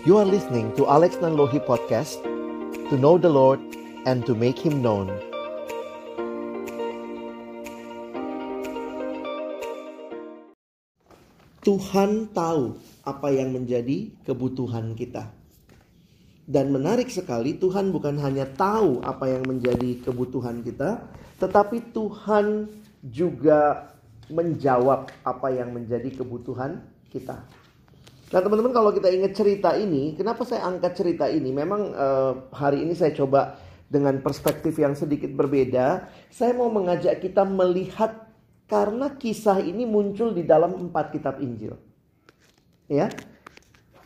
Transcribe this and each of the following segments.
You are listening to Alex Nanlohi Podcast To know the Lord and to make Him known Tuhan tahu apa yang menjadi kebutuhan kita dan menarik sekali Tuhan bukan hanya tahu apa yang menjadi kebutuhan kita, tetapi Tuhan juga menjawab apa yang menjadi kebutuhan kita. Nah teman-teman kalau kita ingat cerita ini, kenapa saya angkat cerita ini? Memang uh, hari ini saya coba dengan perspektif yang sedikit berbeda. Saya mau mengajak kita melihat karena kisah ini muncul di dalam empat kitab Injil. Ya,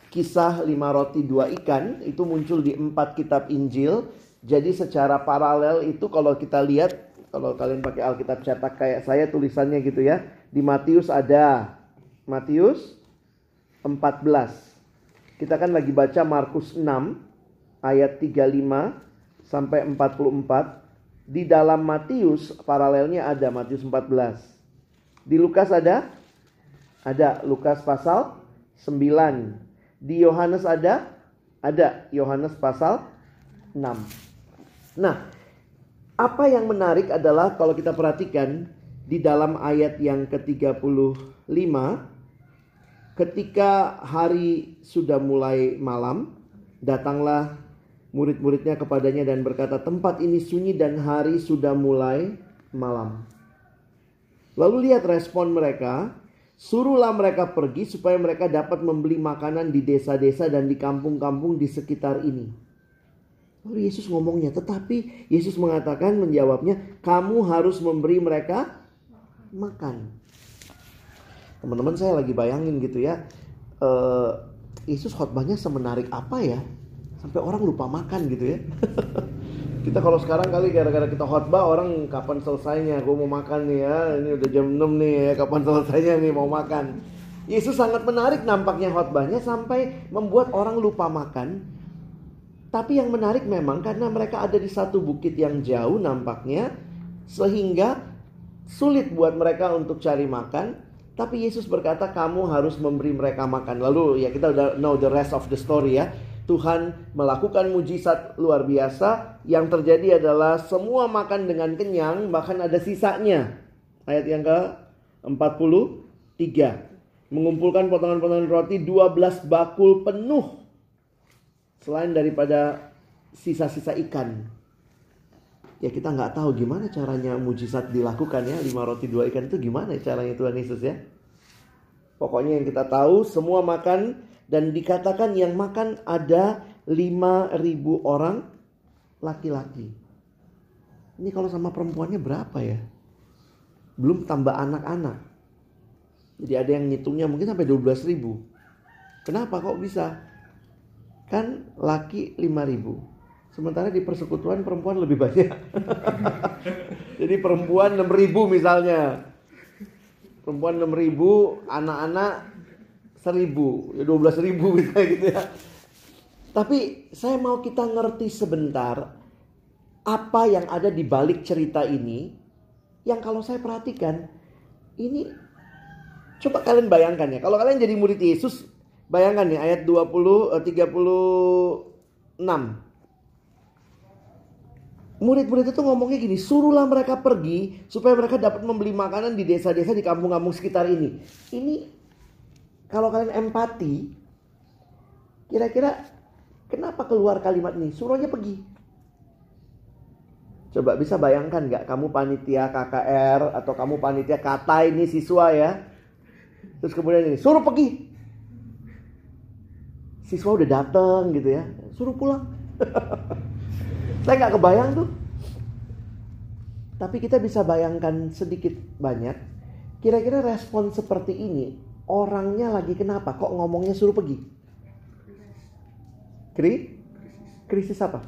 kisah lima roti dua ikan itu muncul di empat kitab Injil. Jadi secara paralel itu kalau kita lihat kalau kalian pakai Alkitab cetak kayak saya tulisannya gitu ya. Di Matius ada Matius 14. Kita kan lagi baca Markus 6 ayat 35 sampai 44. Di dalam Matius paralelnya ada Matius 14. Di Lukas ada? Ada Lukas pasal 9 di Yohanes ada? Ada Yohanes pasal 6. Nah, apa yang menarik adalah kalau kita perhatikan di dalam ayat yang ke-35 ketika hari sudah mulai malam datanglah murid-muridnya kepadanya dan berkata tempat ini sunyi dan hari sudah mulai malam. Lalu lihat respon mereka, Suruhlah mereka pergi supaya mereka dapat membeli makanan di desa-desa dan di kampung-kampung di sekitar ini. Lalu Yesus ngomongnya, tetapi Yesus mengatakan menjawabnya, kamu harus memberi mereka makan. Teman-teman saya lagi bayangin gitu ya, uh, Yesus khotbahnya semenarik apa ya, sampai orang lupa makan gitu ya. Kita kalau sekarang kali gara-gara kita khotbah orang kapan selesainya? Gue mau makan nih ya. Ini udah jam 6 nih ya. Kapan selesainya nih mau makan? Yesus sangat menarik nampaknya khotbahnya sampai membuat orang lupa makan. Tapi yang menarik memang karena mereka ada di satu bukit yang jauh nampaknya sehingga sulit buat mereka untuk cari makan. Tapi Yesus berkata kamu harus memberi mereka makan. Lalu ya kita udah know the rest of the story ya. Tuhan melakukan mujizat luar biasa. Yang terjadi adalah semua makan dengan kenyang, bahkan ada sisanya. Ayat yang ke 43. Mengumpulkan potongan-potongan roti 12 bakul penuh. Selain daripada sisa-sisa ikan. Ya kita nggak tahu gimana caranya mujizat dilakukan ya. 5 roti 2 ikan itu gimana caranya Tuhan Yesus ya. Pokoknya yang kita tahu semua makan dan dikatakan yang makan ada 5000 orang laki-laki. Ini kalau sama perempuannya berapa ya? Belum tambah anak-anak. Jadi ada yang ngitungnya mungkin sampai 12 ribu. Kenapa kok bisa? Kan laki 5 ribu. Sementara di persekutuan perempuan lebih banyak. Jadi perempuan 6 ribu misalnya. Perempuan 6 ribu, anak-anak seribu, ya dua belas ribu misalnya gitu ya. Tapi saya mau kita ngerti sebentar apa yang ada di balik cerita ini yang kalau saya perhatikan ini coba kalian bayangkan ya kalau kalian jadi murid Yesus bayangkan ya ayat 20 36 Murid-murid itu ngomongnya gini, suruhlah mereka pergi supaya mereka dapat membeli makanan di desa-desa di kampung-kampung sekitar ini. Ini kalau kalian empati, kira-kira kenapa keluar kalimat ini? Suruhnya pergi. Coba bisa bayangkan nggak kamu panitia KKR atau kamu panitia kata ini siswa ya. Terus kemudian ini suruh pergi. Siswa udah datang gitu ya, suruh pulang. Saya nggak kebayang tuh. Tapi kita bisa bayangkan sedikit banyak. Kira-kira respon seperti ini Orangnya lagi kenapa? Kok ngomongnya suruh pergi? Kri? Krisis apa?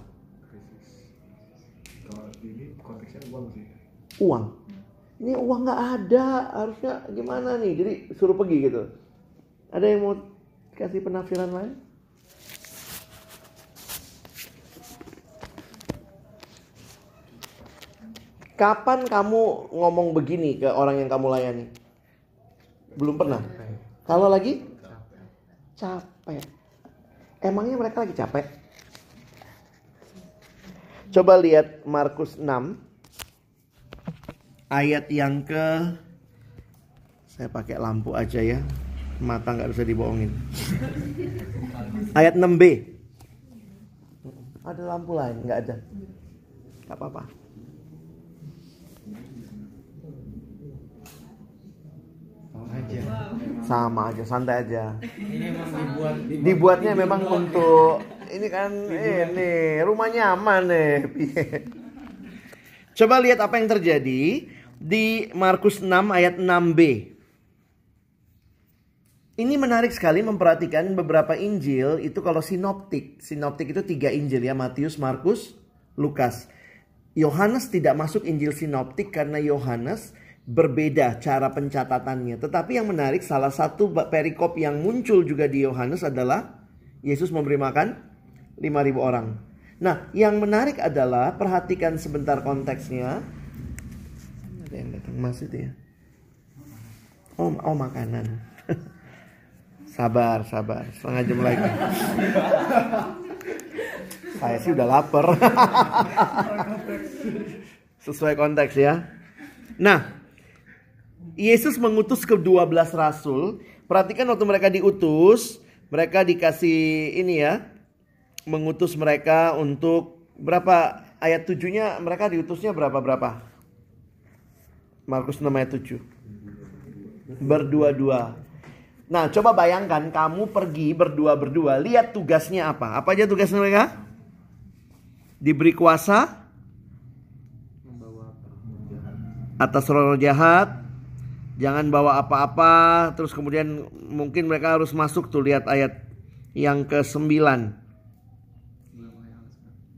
uang Ini uang nggak ada, harusnya gimana nih? Jadi suruh pergi gitu. Ada yang mau kasih penafsiran lain? Kapan kamu ngomong begini ke orang yang kamu layani? Belum pernah. Kalau lagi capek. Emangnya mereka lagi capek? Coba lihat Markus 6 ayat yang ke saya pakai lampu aja ya. Mata nggak bisa dibohongin. Ayat 6b. Ada lampu lain? Nggak ada. Nggak apa-apa. aja. Sama aja, santai aja. Ini memang dibuat, dibuat Dibuatnya memang untuk ini kan ini rumah nyaman nih. Coba lihat apa yang terjadi di Markus 6 ayat 6b. Ini menarik sekali memperhatikan beberapa Injil itu kalau sinoptik. Sinoptik itu tiga Injil ya, Matius, Markus, Lukas. Yohanes tidak masuk Injil sinoptik karena Yohanes berbeda cara pencatatannya. Tetapi yang menarik salah satu perikop yang muncul juga di Yohanes adalah Yesus memberi makan 5000 orang. Nah, yang menarik adalah perhatikan sebentar konteksnya. Ada yang datang mas itu ya. Oh, oh makanan. sabar, sabar. Setengah jam lagi. Saya sih udah lapar. Sesuai konteks ya. Nah, Yesus mengutus ke 12 rasul. Perhatikan waktu mereka diutus, mereka dikasih ini ya, mengutus mereka untuk berapa ayat tujuhnya mereka diutusnya berapa berapa? Markus 6 ayat 7. Berdua-dua. Nah, coba bayangkan kamu pergi berdua-berdua, lihat tugasnya apa? Apa aja tugas mereka? Diberi kuasa atas roh jahat, jangan bawa apa-apa, terus kemudian mungkin mereka harus masuk tuh lihat ayat yang ke-9.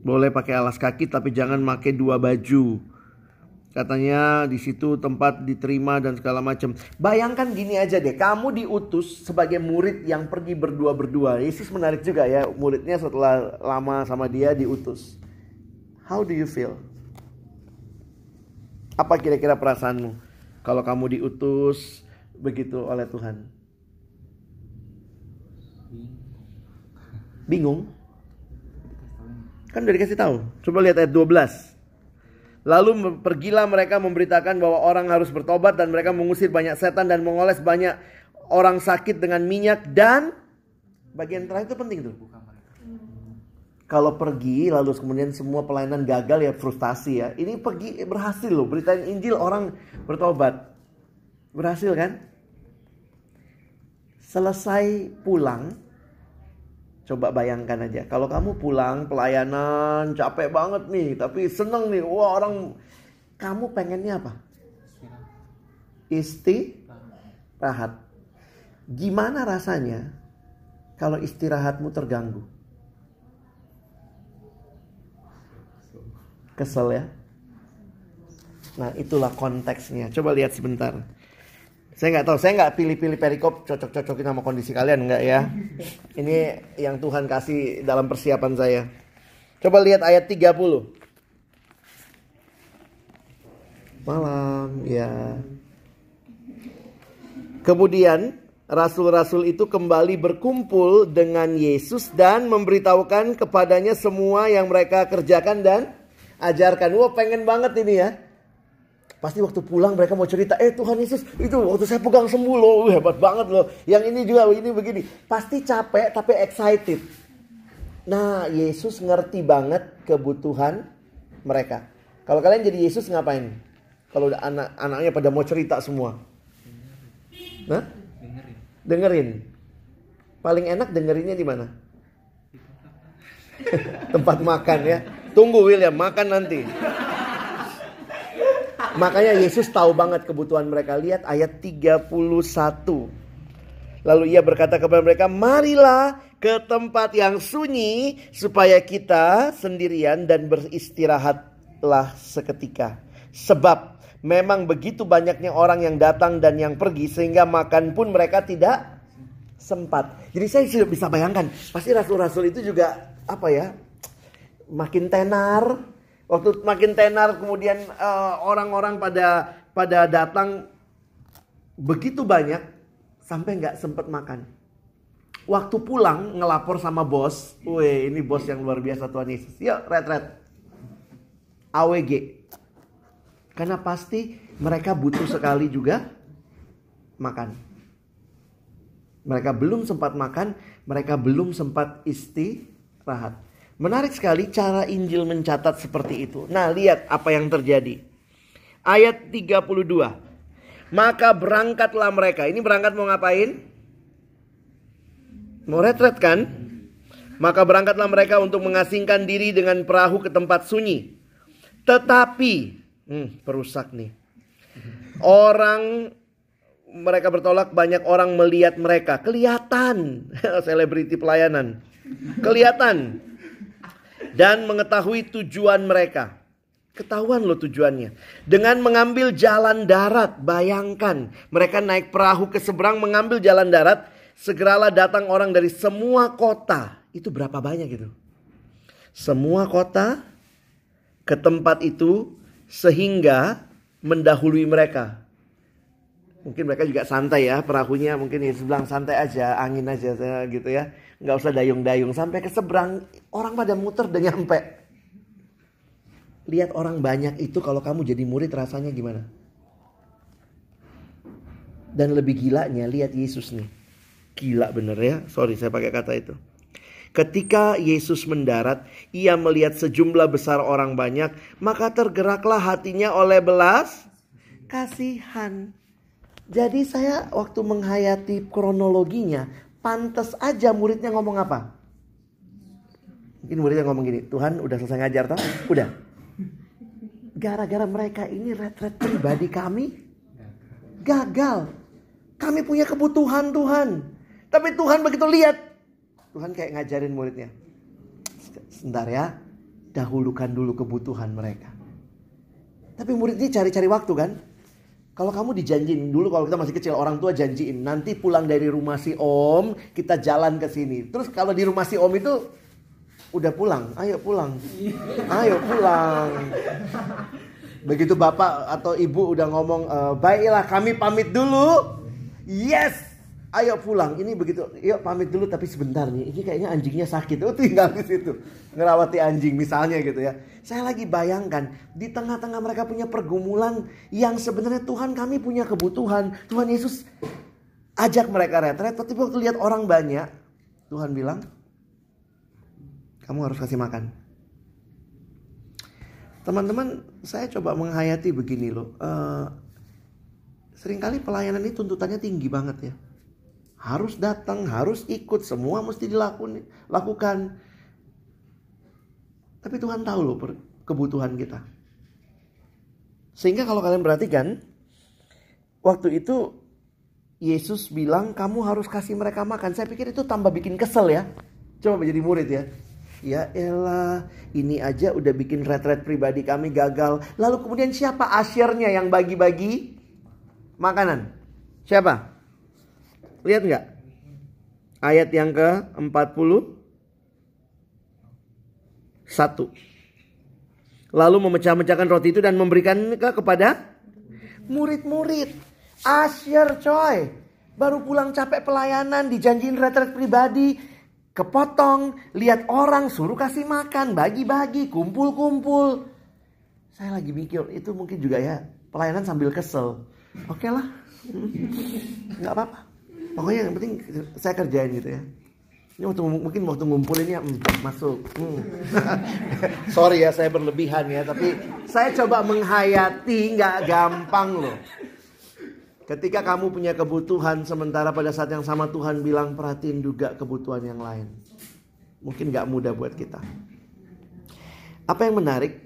Boleh pakai alas kaki tapi jangan pakai dua baju. Katanya di situ tempat diterima dan segala macam. Bayangkan gini aja deh, kamu diutus sebagai murid yang pergi berdua-berdua. Yesus menarik juga ya, muridnya setelah lama sama dia diutus. How do you feel? Apa kira-kira perasaanmu kalau kamu diutus begitu oleh Tuhan? Bingung? Kan udah dikasih tahu. Coba lihat ayat 12. Lalu pergilah mereka memberitakan bahwa orang harus bertobat dan mereka mengusir banyak setan dan mengoles banyak orang sakit dengan minyak dan bagian terakhir itu penting tuh. Kalau pergi lalu kemudian semua pelayanan gagal ya frustasi ya. Ini pergi berhasil loh beritain Injil orang bertobat. Berhasil kan? Selesai pulang Coba bayangkan aja, kalau kamu pulang pelayanan capek banget nih, tapi seneng nih, wah orang kamu pengennya apa? Istirahat. Gimana rasanya kalau istirahatmu terganggu? Kesel ya? Nah itulah konteksnya. Coba lihat sebentar. Saya nggak tahu, saya nggak pilih-pilih perikop cocok-cocokin sama kondisi kalian nggak ya. Ini yang Tuhan kasih dalam persiapan saya. Coba lihat ayat 30. Malam, ya. Kemudian rasul-rasul itu kembali berkumpul dengan Yesus dan memberitahukan kepadanya semua yang mereka kerjakan dan ajarkan. Wah, pengen banget ini ya Pasti waktu pulang mereka mau cerita, eh Tuhan Yesus itu waktu saya pegang sembuh loh, hebat banget loh. Yang ini juga ini begini. Pasti capek tapi excited. Nah Yesus ngerti banget kebutuhan mereka. Kalau kalian jadi Yesus ngapain? Kalau anak anaknya pada mau cerita semua, nah? Dengerin. Dengerin. Paling enak dengerinnya di mana? Tempat makan ya. Tunggu William, makan nanti. Makanya Yesus tahu banget kebutuhan mereka. Lihat ayat 31. Lalu ia berkata kepada mereka, "Marilah ke tempat yang sunyi supaya kita sendirian dan beristirahatlah seketika. Sebab memang begitu banyaknya orang yang datang dan yang pergi sehingga makan pun mereka tidak sempat." Jadi saya sudah bisa bayangkan, pasti rasul-rasul itu juga apa ya? Makin tenar, Waktu makin tenar kemudian eh, orang-orang uh, pada pada datang begitu banyak sampai nggak sempat makan. waktu pulang ngelapor sama bos. Wih, ini bos yang luar biasa Tuhan Yesus. Yuk, red. AWG. Karena pasti mereka butuh sekali juga makan. Mereka belum sempat makan, mereka belum sempat istirahat. Menarik sekali cara Injil mencatat seperti itu. Nah, lihat apa yang terjadi. Ayat 32. Maka berangkatlah mereka. Ini berangkat mau ngapain? Mau retret kan? Maka berangkatlah mereka untuk mengasingkan diri dengan perahu ke tempat sunyi. Tetapi, hmm, perusak nih. Orang mereka bertolak banyak orang melihat mereka. Kelihatan. Selebriti pelayanan. Kelihatan. Dan mengetahui tujuan mereka. Ketahuan loh tujuannya. Dengan mengambil jalan darat. Bayangkan. Mereka naik perahu ke seberang mengambil jalan darat. Segeralah datang orang dari semua kota. Itu berapa banyak itu? Semua kota ke tempat itu sehingga mendahului mereka. Mungkin mereka juga santai ya perahunya mungkin ya sebelah santai aja angin aja gitu ya nggak usah dayung-dayung sampai ke seberang orang pada muter dan nyampe. Lihat orang banyak itu kalau kamu jadi murid rasanya gimana? Dan lebih gilanya lihat Yesus nih. Gila bener ya. Sorry saya pakai kata itu. Ketika Yesus mendarat, ia melihat sejumlah besar orang banyak, maka tergeraklah hatinya oleh belas kasihan. Jadi saya waktu menghayati kronologinya, pantas aja muridnya ngomong apa? Mungkin muridnya ngomong gini, Tuhan udah selesai ngajar toh? Udah. Gara-gara mereka ini retret pribadi kami gagal. Kami punya kebutuhan Tuhan. Tapi Tuhan begitu lihat. Tuhan kayak ngajarin muridnya. Sebentar ya. Dahulukan dulu kebutuhan mereka. Tapi murid ini cari-cari waktu kan. Kalau kamu dijanjiin dulu kalau kita masih kecil orang tua janjiin nanti pulang dari rumah si om kita jalan ke sini. Terus kalau di rumah si om itu udah pulang, ayo pulang, ayo pulang. Begitu bapak atau ibu udah ngomong e, baiklah kami pamit dulu, yes, ayo pulang. Ini begitu, yuk pamit dulu tapi sebentar nih. Ini kayaknya anjingnya sakit, oh tinggal di situ ngerawati anjing misalnya gitu ya. Saya lagi bayangkan di tengah-tengah mereka punya pergumulan yang sebenarnya Tuhan kami punya kebutuhan. Tuhan Yesus ajak mereka retret, tapi waktu lihat orang banyak, Tuhan bilang, kamu harus kasih makan. Teman-teman, saya coba menghayati begini loh. Uh, sering kali pelayanan ini tuntutannya tinggi banget ya. Harus datang, harus ikut, semua mesti dilakukan. Tapi Tuhan tahu loh kebutuhan kita. Sehingga kalau kalian perhatikan, waktu itu Yesus bilang kamu harus kasih mereka makan. Saya pikir itu tambah bikin kesel ya. Coba menjadi murid ya. Ya elah, ini aja udah bikin retret pribadi kami gagal. Lalu kemudian siapa asyirnya yang bagi-bagi makanan? Siapa? Lihat nggak? Ayat yang ke-40 satu. Lalu memecah-mecahkan roti itu dan memberikan kepada murid-murid. Asyir coy. Baru pulang capek pelayanan, dijanjiin retret pribadi. Kepotong, lihat orang suruh kasih makan, bagi-bagi, kumpul-kumpul. Saya lagi mikir, itu mungkin juga ya pelayanan sambil kesel. Oke okay lah, nggak apa-apa. Pokoknya yang penting saya kerjain gitu ya. Ini waktu mungkin waktu ngumpulinnya hmm, masuk. Hmm. Sorry ya saya berlebihan ya, tapi saya coba menghayati nggak gampang loh. Ketika kamu punya kebutuhan sementara pada saat yang sama Tuhan bilang perhatiin juga kebutuhan yang lain. Mungkin nggak mudah buat kita. Apa yang menarik?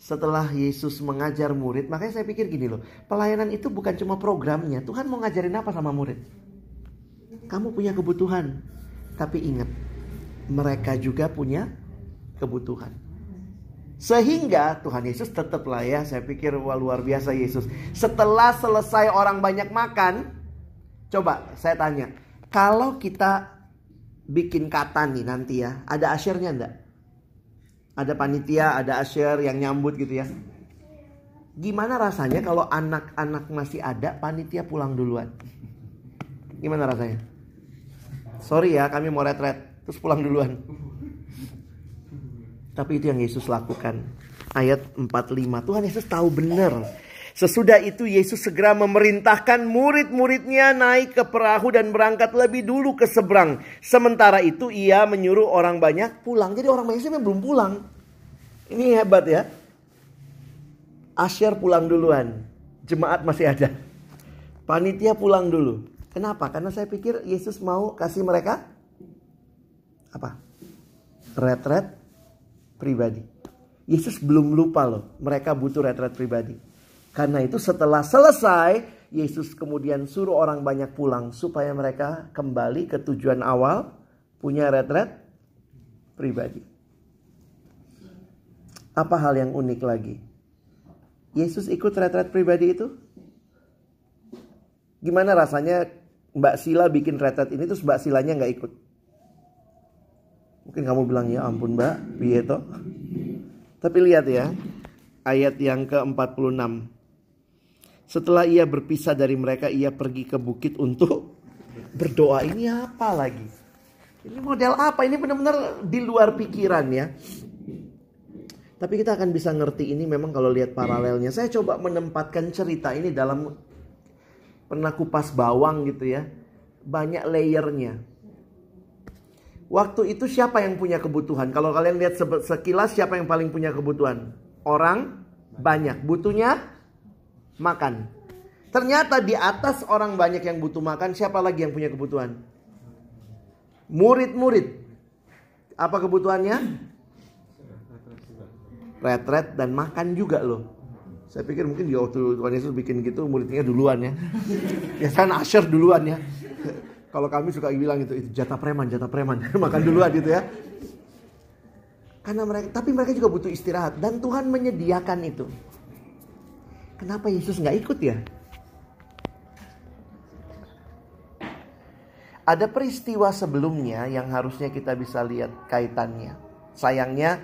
Setelah Yesus mengajar murid, makanya saya pikir gini loh, pelayanan itu bukan cuma programnya. Tuhan mau ngajarin apa sama murid? Kamu punya kebutuhan, tapi ingat, mereka juga punya kebutuhan. Sehingga Tuhan Yesus tetaplah ya, saya pikir wah, luar biasa Yesus. Setelah selesai orang banyak makan, coba saya tanya, kalau kita bikin kata nih nanti ya, ada asyirnya enggak? Ada panitia, ada asyir yang nyambut gitu ya. Gimana rasanya kalau anak-anak masih ada, panitia pulang duluan? Gimana rasanya? Sorry ya, kami mau retret. Terus pulang duluan. Tapi itu yang Yesus lakukan. Ayat 45. Tuhan Yesus tahu benar. Sesudah itu Yesus segera memerintahkan murid-muridnya naik ke perahu dan berangkat lebih dulu ke seberang. Sementara itu ia menyuruh orang banyak pulang. Jadi orang banyak memang belum pulang. Ini hebat ya. Asyar pulang duluan. Jemaat masih ada. Panitia pulang dulu. Kenapa? Karena saya pikir Yesus mau kasih mereka apa? Retret pribadi. Yesus belum lupa loh, mereka butuh retret pribadi. Karena itu setelah selesai, Yesus kemudian suruh orang banyak pulang supaya mereka kembali ke tujuan awal, punya retret pribadi. Apa hal yang unik lagi? Yesus ikut retret pribadi itu? Gimana rasanya Mbak Sila bikin retret ini terus Mbak Silanya nggak ikut? Mungkin kamu bilang ya ampun Mbak, Bieto. Tapi lihat ya, ayat yang ke-46. Setelah ia berpisah dari mereka, ia pergi ke bukit untuk berdoa. Ini apa lagi? Ini model apa? Ini benar-benar di luar pikiran ya. Tapi kita akan bisa ngerti ini memang kalau lihat paralelnya. Saya coba menempatkan cerita ini dalam pernah kupas bawang gitu ya. Banyak layernya. Waktu itu siapa yang punya kebutuhan? Kalau kalian lihat sekilas siapa yang paling punya kebutuhan? Orang banyak. Butuhnya makan. Ternyata di atas orang banyak yang butuh makan, siapa lagi yang punya kebutuhan? Murid-murid. Apa kebutuhannya? retret dan makan juga loh. Saya pikir mungkin di waktu Tuhan Yesus bikin gitu muridnya duluan ya. Ya kan Asher duluan ya. Kalau kami suka bilang itu itu jatah preman, jatah preman. makan duluan gitu ya. Karena mereka tapi mereka juga butuh istirahat dan Tuhan menyediakan itu. Kenapa Yesus nggak ikut ya? Ada peristiwa sebelumnya yang harusnya kita bisa lihat kaitannya. Sayangnya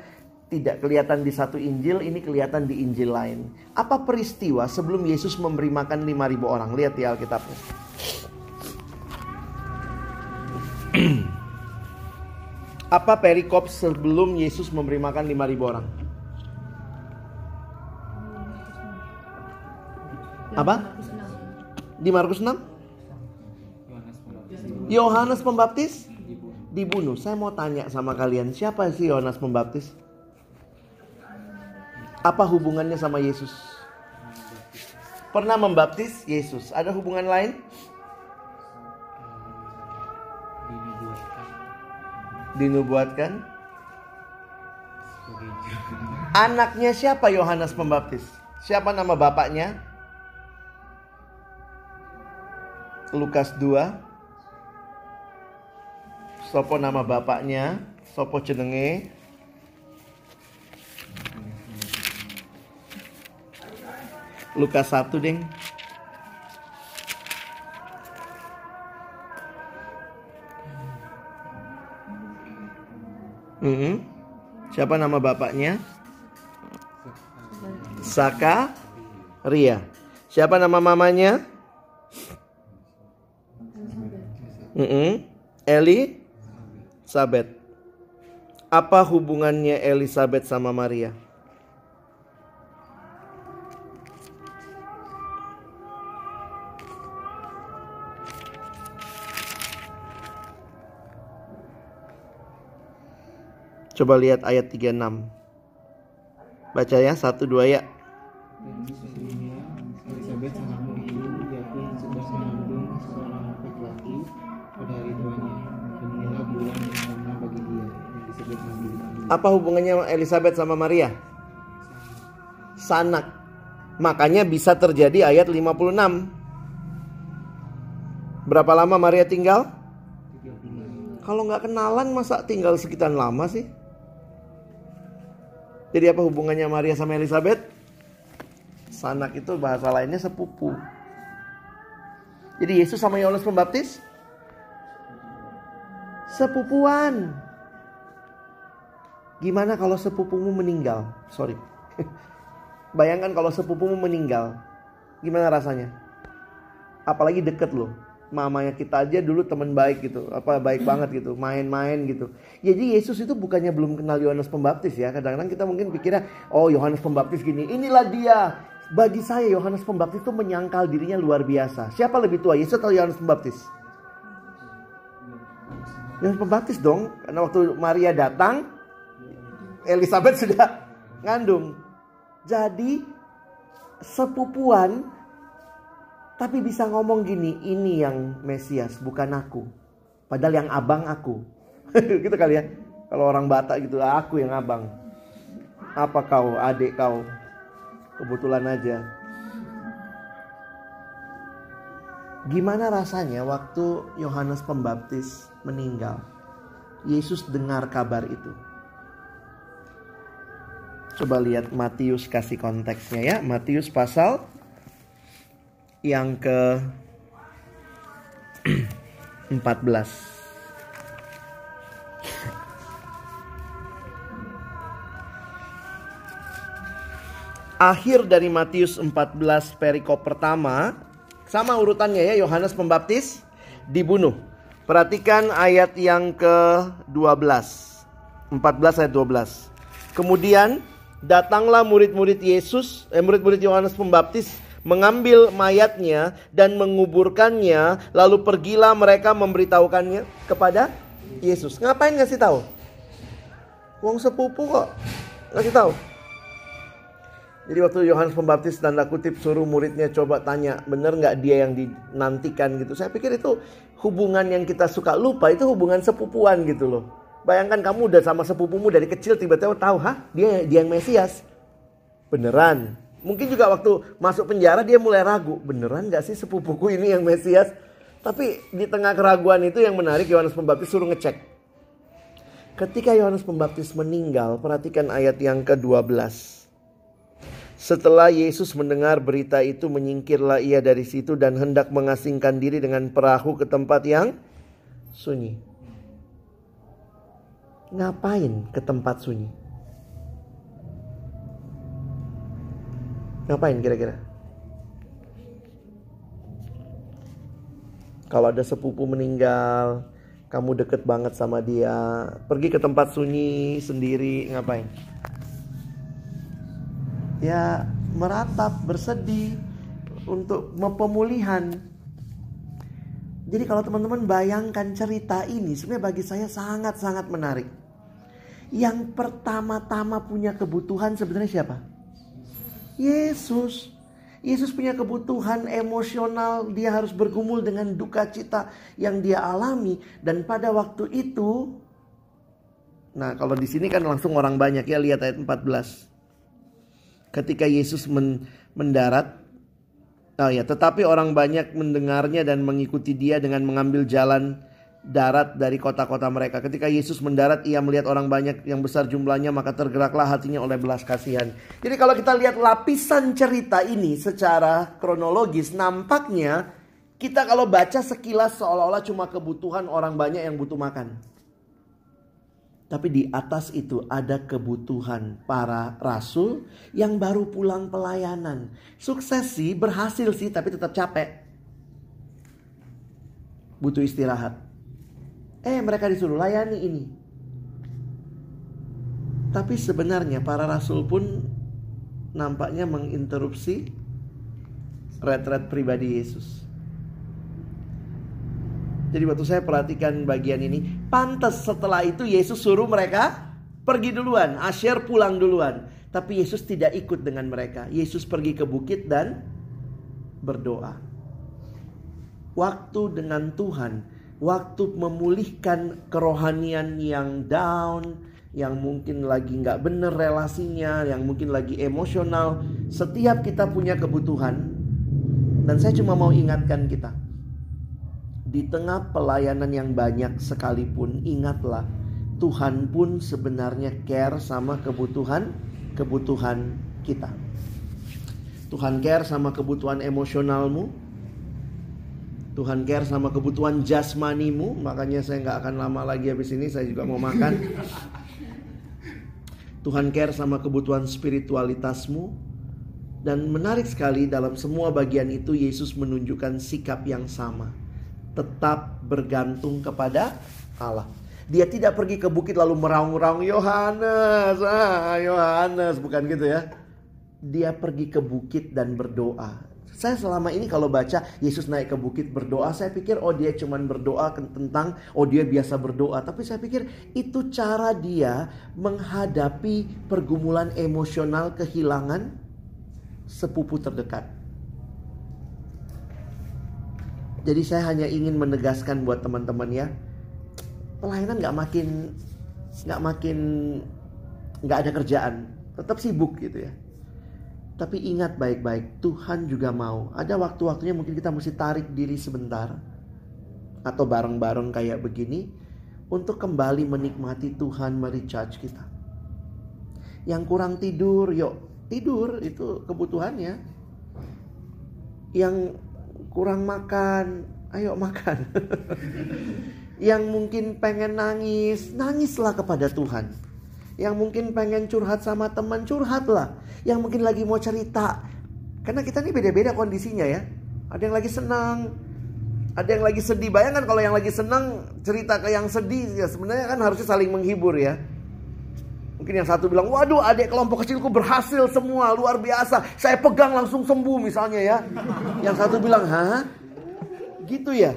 tidak kelihatan di satu Injil, ini kelihatan di Injil lain. Apa peristiwa sebelum Yesus memberi makan 5000 orang? Lihat di Alkitabnya. Apa perikop sebelum Yesus memberi makan 5000 orang? Apa? Di Markus 6? Yohanes Pembaptis dibunuh. Saya mau tanya sama kalian, siapa sih Yohanes Pembaptis? Apa hubungannya sama Yesus? Pernah membaptis Yesus. Ada hubungan lain? Dinubuatkan. Anaknya siapa Yohanes Pembaptis? Siapa nama bapaknya? Lukas 2. Sopo nama bapaknya? Sopo jenenge? Lukas 1 ding. Mm -hmm. Siapa nama bapaknya? Saka Ria. Siapa nama mamanya? Mm -hmm. Eli Sabet. Apa hubungannya Elizabeth sama Maria? Coba lihat ayat 36. Baca ya, satu dua ya. Apa hubungannya Elizabeth sama Maria? Sanak. Makanya bisa terjadi ayat 56. Berapa lama Maria tinggal? Kalau nggak kenalan masa tinggal sekitar lama sih? Jadi apa hubungannya Maria sama Elizabeth? Sanak itu bahasa lainnya sepupu. Jadi Yesus sama Yohanes Pembaptis sepupuan. Gimana kalau sepupumu meninggal? Sorry. Bayangkan kalau sepupumu meninggal. Gimana rasanya? Apalagi deket loh. Mamanya kita aja dulu teman baik gitu, apa baik banget gitu, main-main gitu. Jadi Yesus itu bukannya belum kenal Yohanes Pembaptis ya. Kadang-kadang kita mungkin pikirnya, oh Yohanes Pembaptis gini, inilah dia. Bagi saya Yohanes Pembaptis itu menyangkal dirinya luar biasa. Siapa lebih tua, Yesus atau Yohanes Pembaptis? Yohanes Pembaptis dong, karena waktu Maria datang, Elizabeth sudah ngandung. Jadi sepupuan tapi bisa ngomong gini, ini yang Mesias, bukan aku. Padahal yang abang aku. gitu kali ya. Kalau orang Batak gitu, aku yang abang. Apa kau, adik kau? Kebetulan aja. Gimana rasanya waktu Yohanes Pembaptis meninggal? Yesus dengar kabar itu. Coba lihat Matius kasih konteksnya ya. Matius pasal yang ke 14. Akhir dari Matius 14 perikop pertama sama urutannya ya Yohanes Pembaptis dibunuh. Perhatikan ayat yang ke-12. 14 ayat 12. Kemudian datanglah murid-murid Yesus, eh, murid-murid Yohanes Pembaptis mengambil mayatnya dan menguburkannya, lalu pergilah mereka memberitahukannya kepada Yesus. Ngapain ngasih tahu? Wong sepupu kok ngasih tahu. Jadi waktu Yohanes Pembaptis tanda kutip suruh muridnya coba tanya, bener nggak dia yang dinantikan gitu. Saya pikir itu hubungan yang kita suka lupa itu hubungan sepupuan gitu loh. Bayangkan kamu udah sama sepupumu dari kecil tiba-tiba tahu, hah dia dia yang Mesias. Beneran, Mungkin juga waktu masuk penjara dia mulai ragu, beneran gak sih sepupuku ini yang Mesias? Tapi di tengah keraguan itu yang menarik Yohanes Pembaptis suruh ngecek. Ketika Yohanes Pembaptis meninggal, perhatikan ayat yang ke-12. Setelah Yesus mendengar berita itu, menyingkirlah ia dari situ dan hendak mengasingkan diri dengan perahu ke tempat yang sunyi. Ngapain ke tempat sunyi? Ngapain kira-kira? Kalau ada sepupu meninggal, kamu deket banget sama dia, pergi ke tempat sunyi sendiri, ngapain? Ya, meratap, bersedih untuk pemulihan. Jadi kalau teman-teman bayangkan cerita ini, sebenarnya bagi saya sangat-sangat menarik. Yang pertama-tama punya kebutuhan sebenarnya siapa? Yesus. Yesus punya kebutuhan emosional, dia harus bergumul dengan duka cita yang dia alami dan pada waktu itu Nah, kalau di sini kan langsung orang banyak ya lihat ayat 14. Ketika Yesus men mendarat Oh ya, tetapi orang banyak mendengarnya dan mengikuti dia dengan mengambil jalan darat dari kota-kota mereka. Ketika Yesus mendarat, ia melihat orang banyak yang besar jumlahnya, maka tergeraklah hatinya oleh belas kasihan. Jadi kalau kita lihat lapisan cerita ini secara kronologis, nampaknya kita kalau baca sekilas seolah-olah cuma kebutuhan orang banyak yang butuh makan. Tapi di atas itu ada kebutuhan para rasul yang baru pulang pelayanan. Sukses sih, berhasil sih, tapi tetap capek. Butuh istirahat. Eh mereka disuruh layani ini. Tapi sebenarnya para rasul pun nampaknya menginterupsi retret pribadi Yesus. Jadi waktu saya perhatikan bagian ini, pantas setelah itu Yesus suruh mereka pergi duluan, Asher pulang duluan. Tapi Yesus tidak ikut dengan mereka. Yesus pergi ke bukit dan berdoa. Waktu dengan Tuhan waktu memulihkan kerohanian yang down, yang mungkin lagi nggak bener relasinya, yang mungkin lagi emosional. Setiap kita punya kebutuhan, dan saya cuma mau ingatkan kita, di tengah pelayanan yang banyak sekalipun, ingatlah Tuhan pun sebenarnya care sama kebutuhan kebutuhan kita. Tuhan care sama kebutuhan emosionalmu, Tuhan care sama kebutuhan jasmanimu Makanya saya nggak akan lama lagi habis ini Saya juga mau makan Tuhan care sama kebutuhan spiritualitasmu Dan menarik sekali dalam semua bagian itu Yesus menunjukkan sikap yang sama tetap bergantung kepada Allah. Dia tidak pergi ke bukit lalu meraung-raung Yohanes, ah Yohanes, bukan gitu ya. Dia pergi ke bukit dan berdoa. Saya selama ini kalau baca Yesus naik ke bukit berdoa, saya pikir oh dia cuma berdoa tentang oh dia biasa berdoa, tapi saya pikir itu cara dia menghadapi pergumulan emosional kehilangan sepupu terdekat. Jadi saya hanya ingin menegaskan buat teman-teman ya, pelayanan nggak makin nggak makin nggak ada kerjaan, tetap sibuk gitu ya. Tapi ingat baik-baik, Tuhan juga mau. Ada waktu-waktunya mungkin kita mesti tarik diri sebentar atau bareng-bareng kayak begini untuk kembali menikmati Tuhan merecharge kita. Yang kurang tidur, yuk tidur itu kebutuhannya. Yang kurang makan, ayo makan. Yang mungkin pengen nangis, nangislah kepada Tuhan. Yang mungkin pengen curhat sama teman, curhatlah. Yang mungkin lagi mau cerita. Karena kita ini beda-beda kondisinya ya. Ada yang lagi senang, ada yang lagi sedih. Bayangkan kalau yang lagi senang cerita ke yang sedih, ya sebenarnya kan harusnya saling menghibur ya. Mungkin yang satu bilang, waduh adik kelompok kecilku berhasil semua, luar biasa. Saya pegang langsung sembuh misalnya ya. Yang satu bilang, hah? Gitu ya?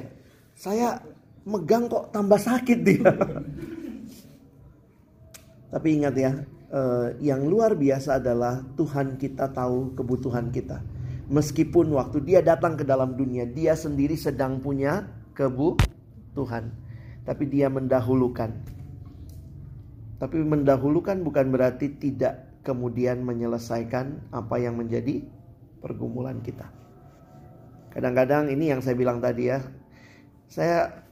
Saya megang kok tambah sakit dia. Tapi ingat ya, eh, yang luar biasa adalah Tuhan kita tahu kebutuhan kita. Meskipun waktu dia datang ke dalam dunia, dia sendiri sedang punya kebutuhan. Tapi dia mendahulukan. Tapi mendahulukan bukan berarti tidak kemudian menyelesaikan apa yang menjadi pergumulan kita. Kadang-kadang ini yang saya bilang tadi ya. Saya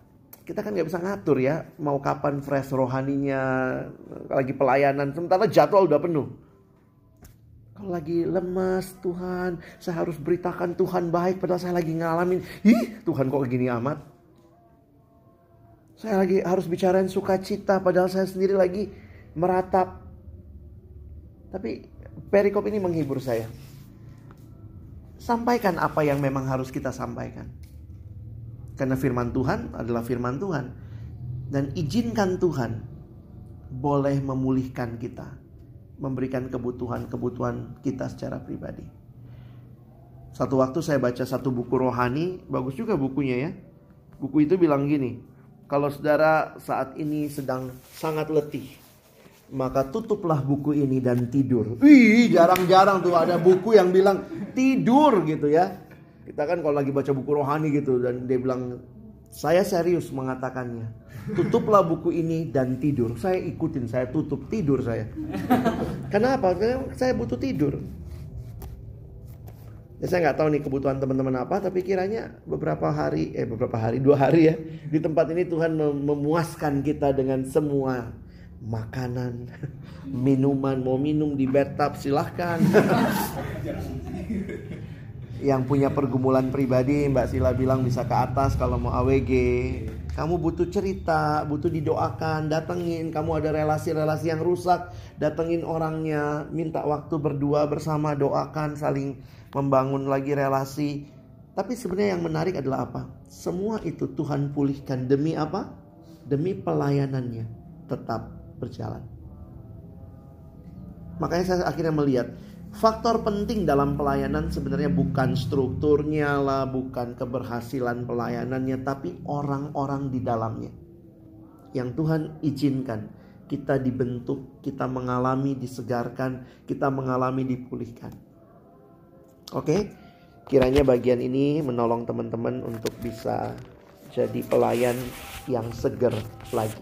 kita kan nggak bisa ngatur ya mau kapan fresh rohaninya lagi pelayanan sementara jadwal udah penuh. Kalau lagi lemas Tuhan saya harus beritakan Tuhan baik padahal saya lagi ngalamin. Ih Tuhan kok gini amat? Saya lagi harus bicarain sukacita padahal saya sendiri lagi meratap. Tapi perikop ini menghibur saya. Sampaikan apa yang memang harus kita sampaikan karena firman Tuhan adalah firman Tuhan. Dan izinkan Tuhan boleh memulihkan kita. Memberikan kebutuhan-kebutuhan kita secara pribadi. Satu waktu saya baca satu buku rohani, bagus juga bukunya ya. Buku itu bilang gini, kalau saudara saat ini sedang sangat letih, maka tutuplah buku ini dan tidur. Wih, jarang-jarang tuh ada buku yang bilang tidur gitu ya. Kita kan kalau lagi baca buku rohani gitu dan dia bilang saya serius mengatakannya. Tutuplah buku ini dan tidur. Saya ikutin, saya tutup tidur saya. Kenapa? Karena saya butuh tidur. Ya, saya nggak tahu nih kebutuhan teman-teman apa, tapi kiranya beberapa hari, eh beberapa hari, dua hari ya di tempat ini Tuhan memuaskan kita dengan semua makanan, minuman, mau minum di bathtub silahkan. yang punya pergumulan pribadi Mbak Sila bilang bisa ke atas kalau mau AWG kamu butuh cerita butuh didoakan datengin. Kamu ada relasi-relasi yang rusak datengin orangnya. Minta waktu berdua bersama doakan saling membangun lagi relasi. Tapi sebenarnya yang menarik adalah apa? Semua itu Tuhan pulihkan. Demi apa? Demi pelayanannya. Tetap berjalan. Makanya saya akhirnya melihat Faktor penting dalam pelayanan sebenarnya bukan strukturnya lah, bukan keberhasilan pelayanannya, tapi orang-orang di dalamnya. Yang Tuhan izinkan kita dibentuk, kita mengalami disegarkan, kita mengalami dipulihkan. Oke, kiranya bagian ini menolong teman-teman untuk bisa jadi pelayan yang seger lagi.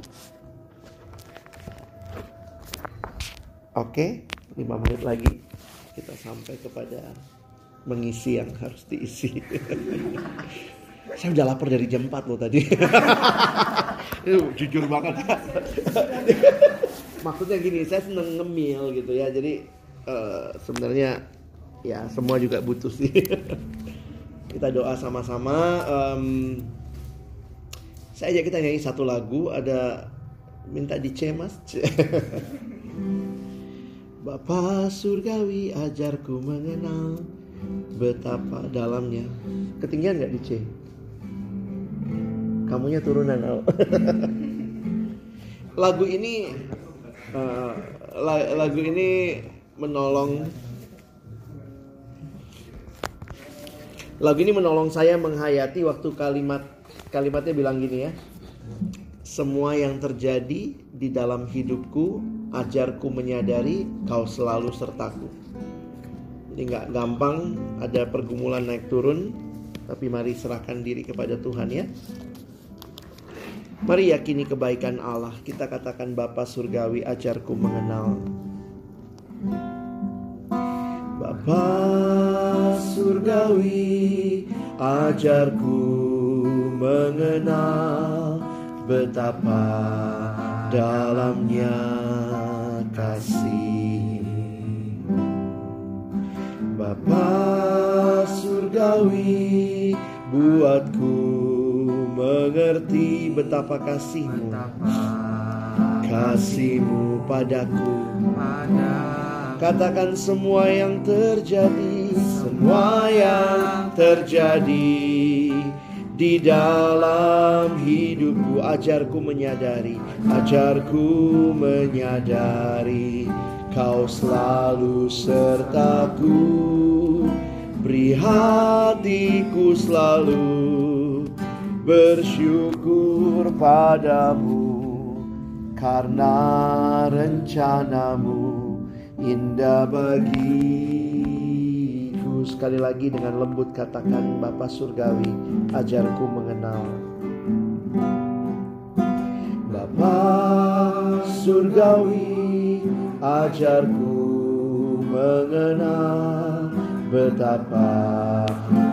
Oke, 5 menit lagi kita sampai kepada mengisi yang harus diisi. Saya udah lapar dari jam 4 loh tadi. Jujur banget. Maksudnya gini, saya seneng ngemil gitu ya. Jadi uh, sebenarnya ya semua juga butuh sih. kita doa sama-sama. Um, saya aja kita nyanyi satu lagu. Ada minta dicemas. Bapa surgawi ajarku mengenal betapa dalamnya. Ketinggian nggak di C? Kamunya turunan Al. lagu ini uh, lagu ini menolong lagu ini menolong saya menghayati waktu kalimat kalimatnya bilang gini ya semua yang terjadi di dalam hidupku ajarku menyadari kau selalu sertaku jadi nggak gampang ada pergumulan naik turun tapi mari serahkan diri kepada Tuhan ya Mari yakini kebaikan Allah. Kita katakan Bapa Surgawi ajarku mengenal. Bapa Surgawi ajarku mengenal betapa dalamnya kasih. Bapa Surgawi buatku mengerti betapa kasihmu. Kasihmu padaku. Katakan semua yang terjadi semua yang terjadi di dalam hidupku ajarku menyadari ajarku menyadari kau selalu sertaku. Beri hatiku selalu bersyukur padamu. Karena rencanamu indah sekali lagi dengan lembut katakan Bapa Surgawi ajarku mengenal. Bapa Surgawi ajarku mengenal betapa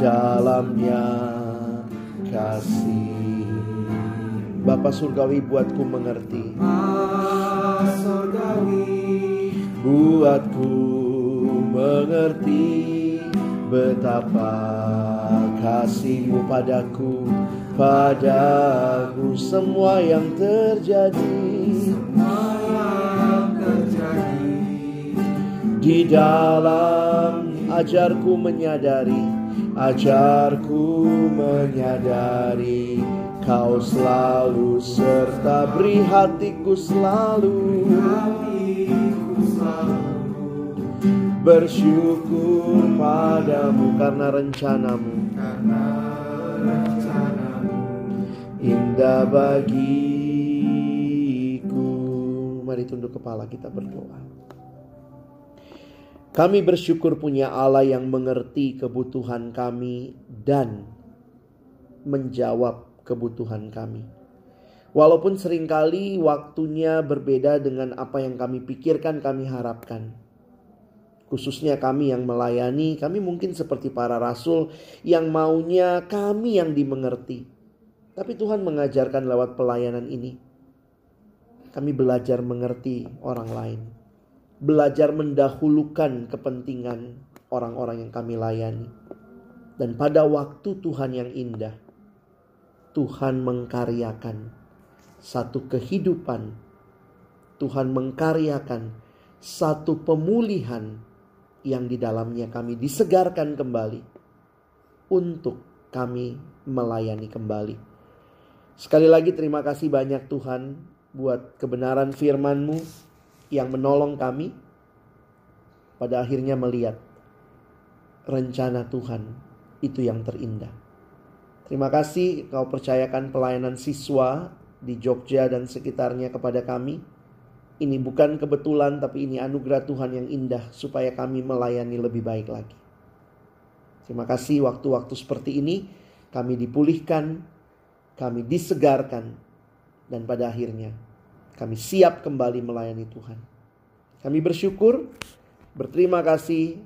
dalamnya kasih. Bapa surgawi buatku mengerti. Buatku mengerti betapa kasihmu padaku padaku semua yang terjadi. Semua yang terjadi. Di dalam ajarku menyadari Ajarku menyadari Kau selalu serta beri hatiku selalu Bersyukur padamu karena rencanamu Indah bagiku Mari tunduk kepala kita berdoa kami bersyukur punya Allah yang mengerti kebutuhan kami dan menjawab kebutuhan kami. Walaupun sering kali waktunya berbeda dengan apa yang kami pikirkan, kami harapkan. Khususnya kami yang melayani, kami mungkin seperti para rasul yang maunya kami yang dimengerti. Tapi Tuhan mengajarkan lewat pelayanan ini. Kami belajar mengerti orang lain belajar mendahulukan kepentingan orang-orang yang kami layani. Dan pada waktu Tuhan yang indah, Tuhan mengkaryakan satu kehidupan. Tuhan mengkaryakan satu pemulihan yang di dalamnya kami disegarkan kembali untuk kami melayani kembali. Sekali lagi terima kasih banyak Tuhan buat kebenaran firman-Mu yang menolong kami pada akhirnya melihat rencana Tuhan itu yang terindah. Terima kasih kau percayakan pelayanan siswa di Jogja dan sekitarnya kepada kami. Ini bukan kebetulan tapi ini anugerah Tuhan yang indah supaya kami melayani lebih baik lagi. Terima kasih waktu-waktu seperti ini kami dipulihkan, kami disegarkan dan pada akhirnya kami siap kembali melayani Tuhan. Kami bersyukur, berterima kasih,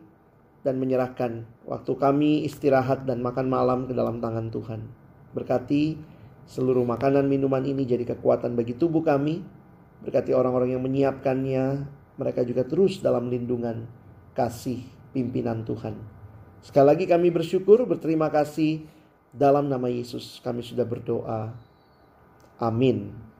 dan menyerahkan waktu kami istirahat dan makan malam ke dalam tangan Tuhan. Berkati seluruh makanan minuman ini jadi kekuatan bagi tubuh kami. Berkati orang-orang yang menyiapkannya, mereka juga terus dalam lindungan kasih pimpinan Tuhan. Sekali lagi kami bersyukur, berterima kasih dalam nama Yesus kami sudah berdoa. Amin.